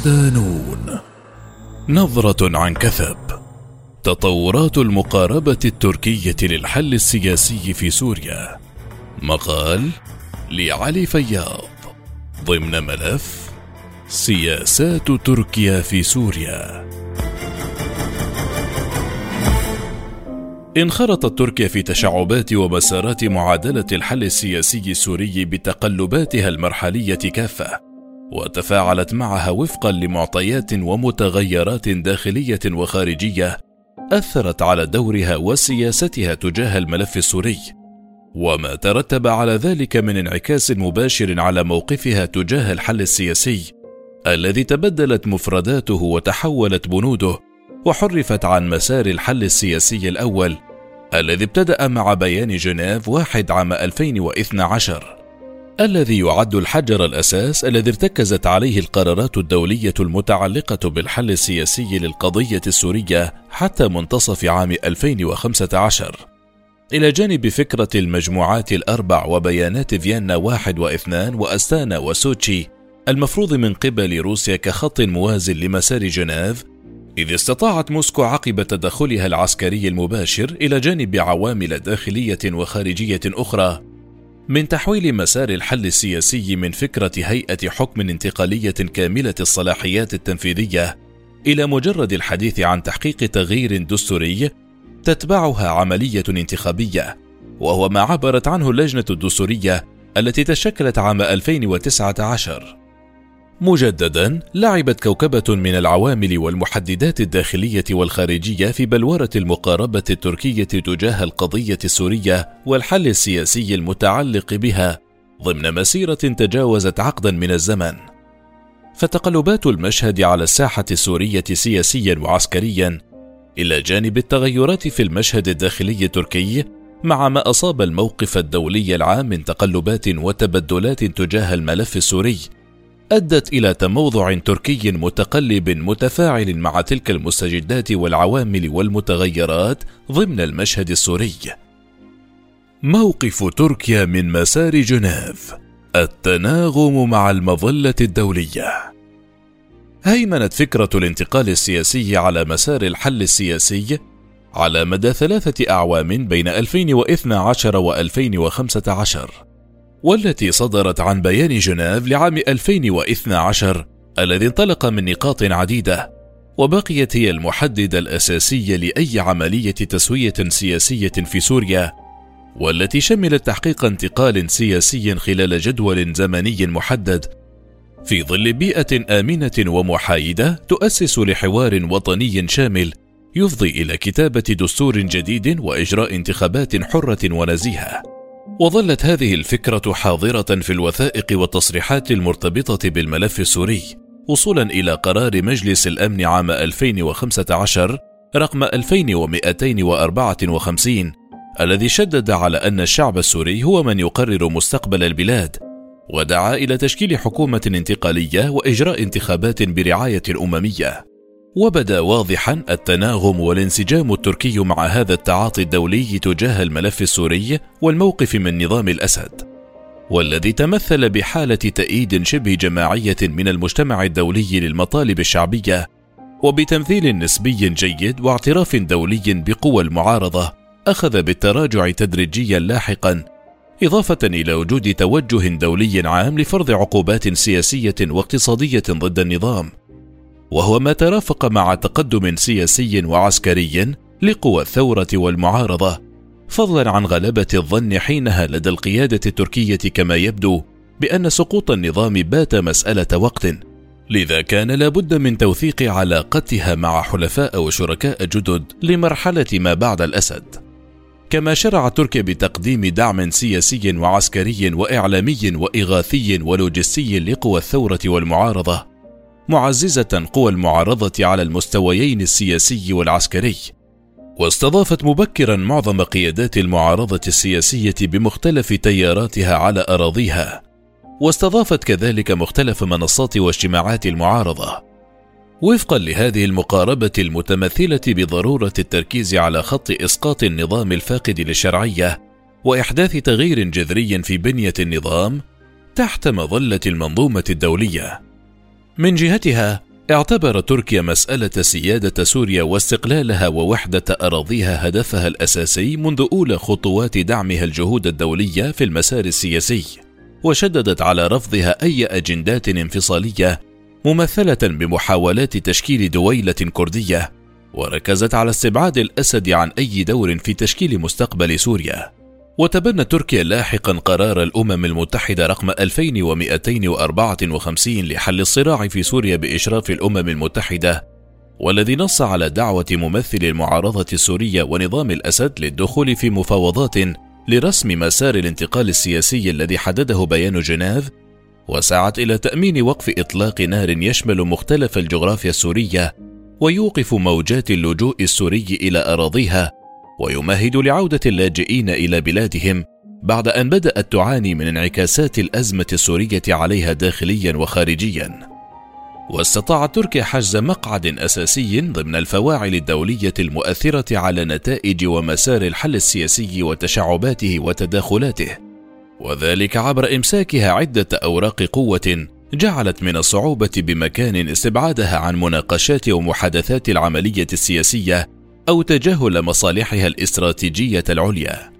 صدانون نظرة عن كثب. تطورات المقاربة التركية للحل السياسي في سوريا. مقال لعلي فياض. ضمن ملف سياسات تركيا في سوريا. انخرطت تركيا في تشعبات ومسارات معادلة الحل السياسي السوري بتقلباتها المرحلية كافة. وتفاعلت معها وفقا لمعطيات ومتغيرات داخلية وخارجية أثرت على دورها وسياستها تجاه الملف السوري. وما ترتب على ذلك من انعكاس مباشر على موقفها تجاه الحل السياسي الذي تبدلت مفرداته وتحولت بنوده وحرفت عن مسار الحل السياسي الأول الذي ابتدأ مع بيان جنيف واحد عام 2012 الذي يعد الحجر الأساس الذي ارتكزت عليه القرارات الدولية المتعلقة بالحل السياسي للقضية السورية حتى منتصف عام 2015 إلى جانب فكرة المجموعات الأربع وبيانات فيينا واحد واثنان وأستانا وسوتشي المفروض من قبل روسيا كخط موازن لمسار جنيف إذ استطاعت موسكو عقب تدخلها العسكري المباشر إلى جانب عوامل داخلية وخارجية أخرى. من تحويل مسار الحل السياسي من فكرة هيئة حكم انتقالية كاملة الصلاحيات التنفيذية إلى مجرد الحديث عن تحقيق تغيير دستوري تتبعها عملية انتخابية وهو ما عبرت عنه اللجنة الدستورية التي تشكلت عام 2019 مجددا لعبت كوكبة من العوامل والمحددات الداخلية والخارجية في بلورة المقاربة التركية تجاه القضية السورية والحل السياسي المتعلق بها ضمن مسيرة تجاوزت عقدا من الزمن. فتقلبات المشهد على الساحة السورية سياسيا وعسكريا إلى جانب التغيرات في المشهد الداخلي التركي مع ما أصاب الموقف الدولي العام من تقلبات وتبدلات تجاه الملف السوري أدت إلى تموضع تركي متقلب متفاعل مع تلك المستجدات والعوامل والمتغيرات ضمن المشهد السوري. موقف تركيا من مسار جنيف. التناغم مع المظلة الدولية. هيمنت فكرة الانتقال السياسي على مسار الحل السياسي على مدى ثلاثة أعوام بين 2012 و 2015 والتي صدرت عن بيان جنيف لعام 2012 الذي انطلق من نقاط عديدة وبقيت هي المحدد الأساسي لأي عملية تسوية سياسية في سوريا والتي شملت تحقيق انتقال سياسي خلال جدول زمني محدد في ظل بيئة آمنة ومحايدة تؤسس لحوار وطني شامل يفضي إلى كتابة دستور جديد وإجراء انتخابات حرة ونزيهة. وظلت هذه الفكرة حاضرة في الوثائق والتصريحات المرتبطة بالملف السوري وصولا إلى قرار مجلس الأمن عام 2015 رقم 2254 الذي شدد على أن الشعب السوري هو من يقرر مستقبل البلاد ودعا إلى تشكيل حكومة انتقالية وإجراء انتخابات برعاية أممية وبدا واضحا التناغم والانسجام التركي مع هذا التعاطي الدولي تجاه الملف السوري والموقف من نظام الأسد والذي تمثل بحالة تأييد شبه جماعية من المجتمع الدولي للمطالب الشعبية وبتمثيل نسبي جيد واعتراف دولي بقوى المعارضة أخذ بالتراجع تدريجيا لاحقا إضافة إلى وجود توجه دولي عام لفرض عقوبات سياسية واقتصادية ضد النظام. وهو ما ترافق مع تقدم سياسي وعسكري لقوى الثورة والمعارضة فضلا عن غلبة الظن حينها لدى القيادة التركية كما يبدو بأن سقوط النظام بات مسألة وقت لذا كان لابد من توثيق علاقتها مع حلفاء وشركاء جدد لمرحلة ما بعد الأسد. كما شرع تركيا بتقديم دعم سياسي وعسكري وإعلامي وإغاثي ولوجستي لقوى الثورة والمعارضة معززة قوى المعارضة على المستويين السياسي والعسكري. واستضافت مبكرا معظم قيادات المعارضة السياسية بمختلف تياراتها على أراضيها. واستضافت كذلك مختلف منصات واجتماعات المعارضة. وفقا لهذه المقاربة المتمثلة بضرورة التركيز على خط إسقاط النظام الفاقد للشرعية وإحداث تغيير جذري في بنية النظام تحت مظلة المنظومة الدولية. من جهتها اعتبر تركيا مسألة سيادة سوريا واستقلالها ووحدة أراضيها هدفها الأساسي منذ أولى خطوات دعمها الجهود الدولية في المسار السياسي، وشددت على رفضها أي أجندات انفصالية ممثلة بمحاولات تشكيل دويلة كردية، وركزت على استبعاد الأسد عن أي دور في تشكيل مستقبل سوريا. وتبنت تركيا لاحقا قرار الأمم المتحدة رقم 2254 لحل الصراع في سوريا بإشراف الأمم المتحدة والذي نص على دعوة ممثل المعارضة السورية ونظام الأسد للدخول في مفاوضات لرسم مسار الانتقال السياسي الذي حدده بيان جنيف وسعت إلى تأمين وقف إطلاق نار يشمل مختلف الجغرافيا السورية ويوقف موجات اللجوء السوري إلى أراضيها. ويمهد لعودة اللاجئين إلى بلادهم بعد أن بدأت تعاني من انعكاسات الأزمة السورية عليها داخليا وخارجيا. واستطاعت تركيا حجز مقعد أساسي ضمن الفواعل الدولية المؤثرة على نتائج ومسار الحل السياسي وتشعباته وتداخلاته، وذلك عبر إمساكها عدة أوراق قوة جعلت من الصعوبة بمكان استبعادها عن مناقشات ومحادثات العملية السياسية أو تجاهل مصالحها الاستراتيجية العليا.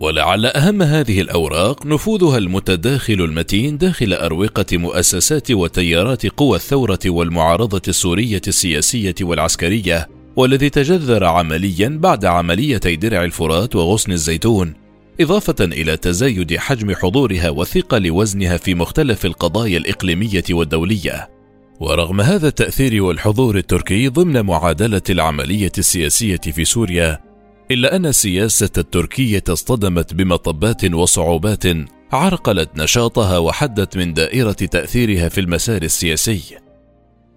ولعل أهم هذه الأوراق نفوذها المتداخل المتين داخل أروقة مؤسسات وتيارات قوى الثورة والمعارضة السورية السياسية والعسكرية والذي تجذر عمليا بعد عمليتي درع الفرات وغصن الزيتون إضافة إلى تزايد حجم حضورها وثقل وزنها في مختلف القضايا الإقليمية والدولية. ورغم هذا التأثير والحضور التركي ضمن معادلة العملية السياسية في سوريا، إلا أن السياسة التركية اصطدمت بمطبات وصعوبات عرقلت نشاطها وحدت من دائرة تأثيرها في المسار السياسي.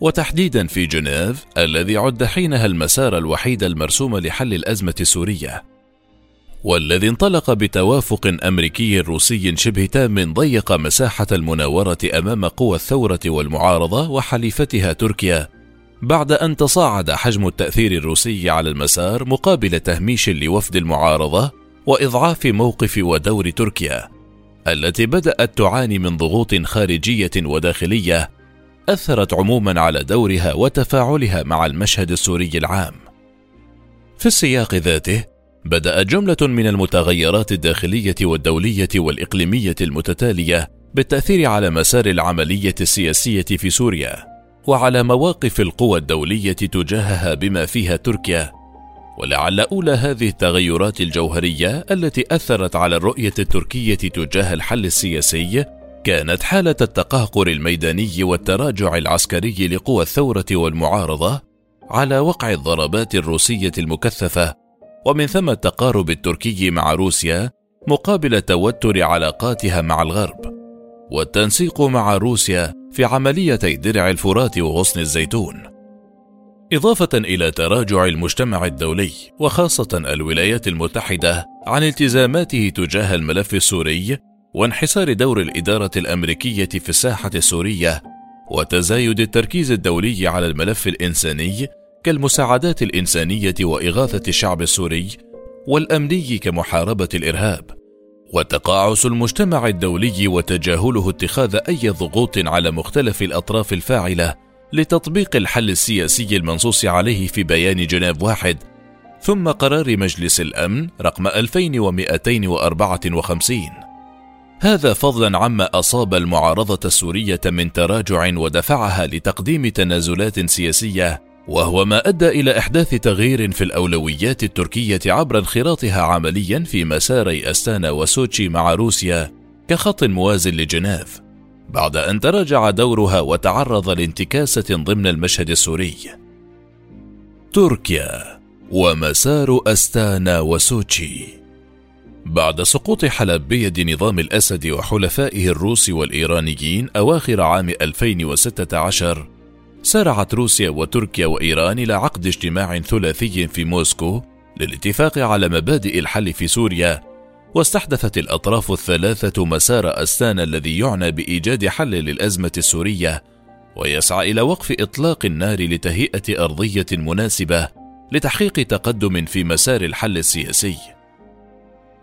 وتحديدا في جنيف الذي عد حينها المسار الوحيد المرسوم لحل الأزمة السورية. والذي انطلق بتوافق أمريكي روسي شبه تام ضيق مساحة المناورة أمام قوى الثورة والمعارضة وحليفتها تركيا بعد أن تصاعد حجم التأثير الروسي على المسار مقابل تهميش لوفد المعارضة وإضعاف موقف ودور تركيا التي بدأت تعاني من ضغوط خارجية وداخلية أثرت عموما على دورها وتفاعلها مع المشهد السوري العام. في السياق ذاته بدأت جملة من المتغيرات الداخلية والدولية والإقليمية المتتالية بالتأثير على مسار العملية السياسية في سوريا، وعلى مواقف القوى الدولية تجاهها بما فيها تركيا، ولعل أولى هذه التغيرات الجوهرية التي أثرت على الرؤية التركية تجاه الحل السياسي كانت حالة التقهقر الميداني والتراجع العسكري لقوى الثورة والمعارضة على وقع الضربات الروسية المكثفة ومن ثم التقارب التركي مع روسيا مقابل توتر علاقاتها مع الغرب والتنسيق مع روسيا في عمليتي درع الفرات وغصن الزيتون. إضافة إلى تراجع المجتمع الدولي وخاصة الولايات المتحدة عن التزاماته تجاه الملف السوري وانحسار دور الإدارة الأمريكية في الساحة السورية وتزايد التركيز الدولي على الملف الإنساني كالمساعدات الإنسانية وإغاثة الشعب السوري والأمني كمحاربة الإرهاب وتقاعس المجتمع الدولي وتجاهله اتخاذ أي ضغوط على مختلف الأطراف الفاعلة لتطبيق الحل السياسي المنصوص عليه في بيان جنيف واحد ثم قرار مجلس الأمن رقم 2254 هذا فضلا عما أصاب المعارضة السورية من تراجع ودفعها لتقديم تنازلات سياسية وهو ما أدى إلى إحداث تغيير في الأولويات التركية عبر انخراطها عمليا في مساري أستانا وسوتشي مع روسيا كخط موازن لجنيف بعد أن تراجع دورها وتعرض لانتكاسة ضمن المشهد السوري. تركيا ومسار أستانا وسوتشي. بعد سقوط حلب بيد نظام الأسد وحلفائه الروس والإيرانيين أواخر عام 2016 سارعت روسيا وتركيا وإيران إلى عقد اجتماع ثلاثي في موسكو للاتفاق على مبادئ الحل في سوريا واستحدثت الأطراف الثلاثة مسار استانا الذي يعنى بإيجاد حل للأزمة السورية ويسعى إلى وقف إطلاق النار لتهيئة أرضية مناسبة لتحقيق تقدم في مسار الحل السياسي.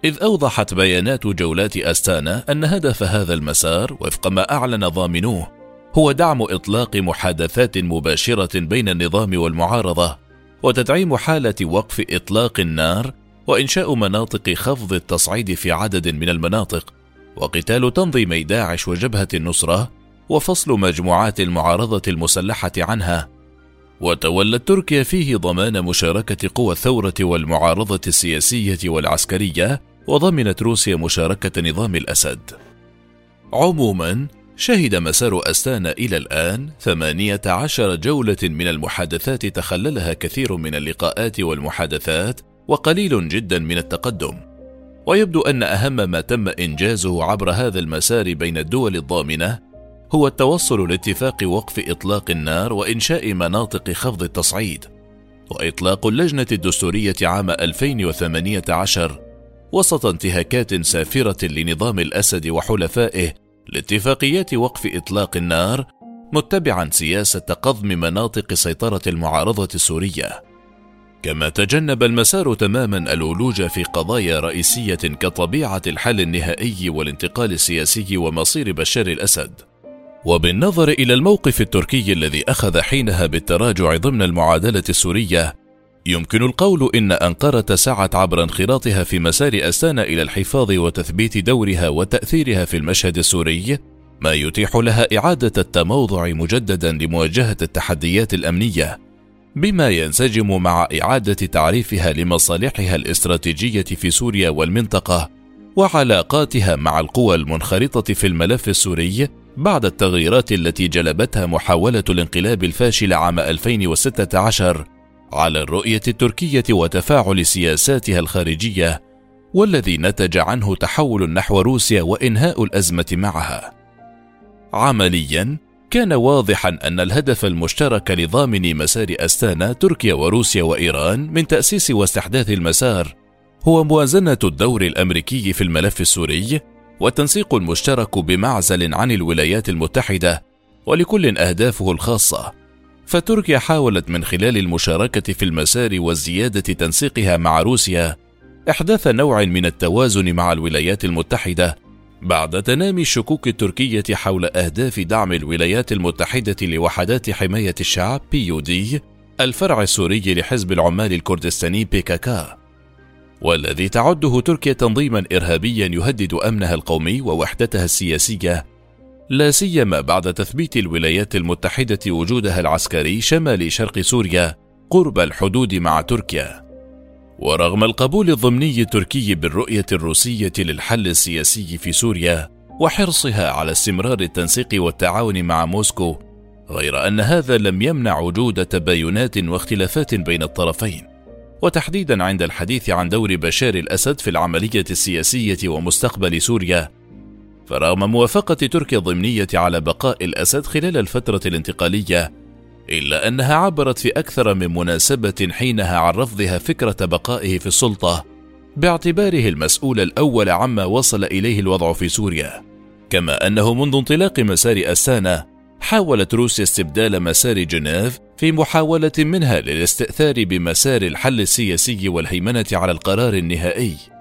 إذ أوضحت بيانات جولات أستانا أن هدف هذا المسار وفق ما أعلن ضامنوه هو دعم إطلاق محادثات مباشرة بين النظام والمعارضة وتدعيم حالة وقف إطلاق النار وإنشاء مناطق خفض التصعيد في عدد من المناطق وقتال تنظيمي داعش وجبهة النصرة وفصل مجموعات المعارضة المسلحة عنها. وتولت تركيا فيه ضمان مشاركة قوى الثورة والمعارضة السياسية والعسكرية وضمنت روسيا مشاركة نظام الأسد. عموما شهد مسار أستانا إلى الآن ثمانية عشر جولة من المحادثات تخللها كثير من اللقاءات والمحادثات وقليل جدا من التقدم. ويبدو أن أهم ما تم إنجازه عبر هذا المسار بين الدول الضامنة هو التوصل لاتفاق وقف إطلاق النار وإنشاء مناطق خفض التصعيد. وإطلاق اللجنة الدستورية عام 2018 وسط انتهاكات سافرة لنظام الأسد وحلفائه لاتفاقيات وقف إطلاق النار متبعا سياسة قضم مناطق سيطرة المعارضة السورية. كما تجنب المسار تماما الولوج في قضايا رئيسية كطبيعة الحل النهائي والانتقال السياسي ومصير بشار الأسد. وبالنظر إلى الموقف التركي الذي أخذ حينها بالتراجع ضمن المعادلة السورية يمكن القول إن أنقرة سعت عبر انخراطها في مسار أستانا إلى الحفاظ وتثبيت دورها وتأثيرها في المشهد السوري، ما يتيح لها إعادة التموضع مجددا لمواجهة التحديات الأمنية، بما ينسجم مع إعادة تعريفها لمصالحها الاستراتيجية في سوريا والمنطقة، وعلاقاتها مع القوى المنخرطة في الملف السوري بعد التغييرات التي جلبتها محاولة الانقلاب الفاشل عام 2016 على الرؤية التركية وتفاعل سياساتها الخارجية والذي نتج عنه تحول نحو روسيا وإنهاء الأزمة معها. عمليا كان واضحا أن الهدف المشترك لضامن مسار أستانا تركيا وروسيا وإيران من تأسيس واستحداث المسار هو موازنة الدور الأمريكي في الملف السوري والتنسيق المشترك بمعزل عن الولايات المتحدة ولكل أهدافه الخاصة. فتركيا حاولت من خلال المشاركة في المسار وزيادة تنسيقها مع روسيا إحداث نوع من التوازن مع الولايات المتحدة بعد تنامي الشكوك التركية حول أهداف دعم الولايات المتحدة لوحدات حماية الشعب دي الفرع السوري لحزب العمال الكردستاني بيكاكا والذي تعده تركيا تنظيما إرهابيا يهدد أمنها القومي ووحدتها السياسية. لا سيما بعد تثبيت الولايات المتحدة وجودها العسكري شمال شرق سوريا قرب الحدود مع تركيا. ورغم القبول الضمني التركي بالرؤية الروسية للحل السياسي في سوريا وحرصها على استمرار التنسيق والتعاون مع موسكو، غير أن هذا لم يمنع وجود تباينات واختلافات بين الطرفين. وتحديدا عند الحديث عن دور بشار الأسد في العملية السياسية ومستقبل سوريا فرغم موافقة تركيا الضمنية على بقاء الأسد خلال الفترة الانتقالية إلا أنها عبرت في أكثر من مناسبة حينها عن رفضها فكرة بقائه في السلطة باعتباره المسؤول الأول عما وصل إليه الوضع في سوريا. كما أنه منذ انطلاق مسار أستانا حاولت روسيا استبدال مسار جنيف في محاولة منها للاستئثار بمسار الحل السياسي والهيمنة على القرار النهائي.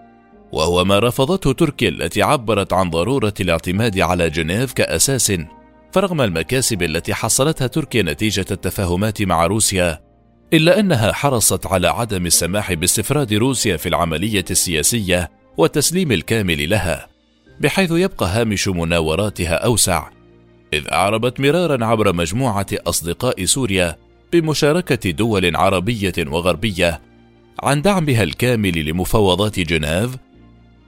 وهو ما رفضته تركيا التي عبرت عن ضرورة الاعتماد على جنيف كأساس فرغم المكاسب التي حصلتها تركيا نتيجة التفاهمات مع روسيا إلا أنها حرصت على عدم السماح باستفراد روسيا في العملية السياسية والتسليم الكامل لها بحيث يبقى هامش مناوراتها أوسع إذ أعربت مرارا عبر مجموعة أصدقاء سوريا بمشاركة دول عربية وغربية عن دعمها الكامل لمفاوضات جنيف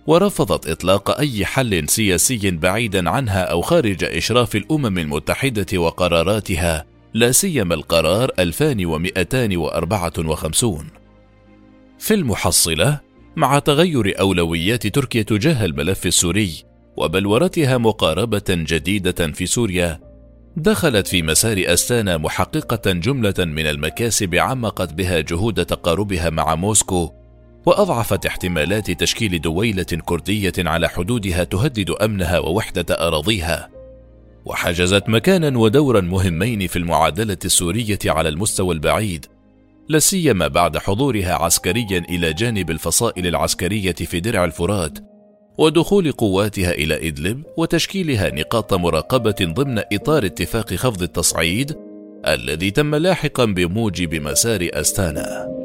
ورفضت إطلاق أي حل سياسي بعيدا عنها أو خارج إشراف الأمم المتحدة وقراراتها لا سيما القرار 2254 في المحصلة مع تغير أولويات تركيا تجاه الملف السوري وبلورتها مقاربة جديدة في سوريا دخلت في مسار أستانا محققة جملة من المكاسب عمقت بها جهود تقاربها مع موسكو وأضعفت احتمالات تشكيل دويلة كردية على حدودها تهدد أمنها ووحدة أراضيها. وحجزت مكانا ودورا مهمين في المعادلة السورية على المستوى البعيد لا سيما بعد حضورها عسكريا إلى جانب الفصائل العسكرية في درع الفرات ودخول قواتها إلى إدلب وتشكيلها نقاط مراقبة ضمن إطار اتفاق خفض التصعيد الذي تم لاحقا بموجب مسار أستانا.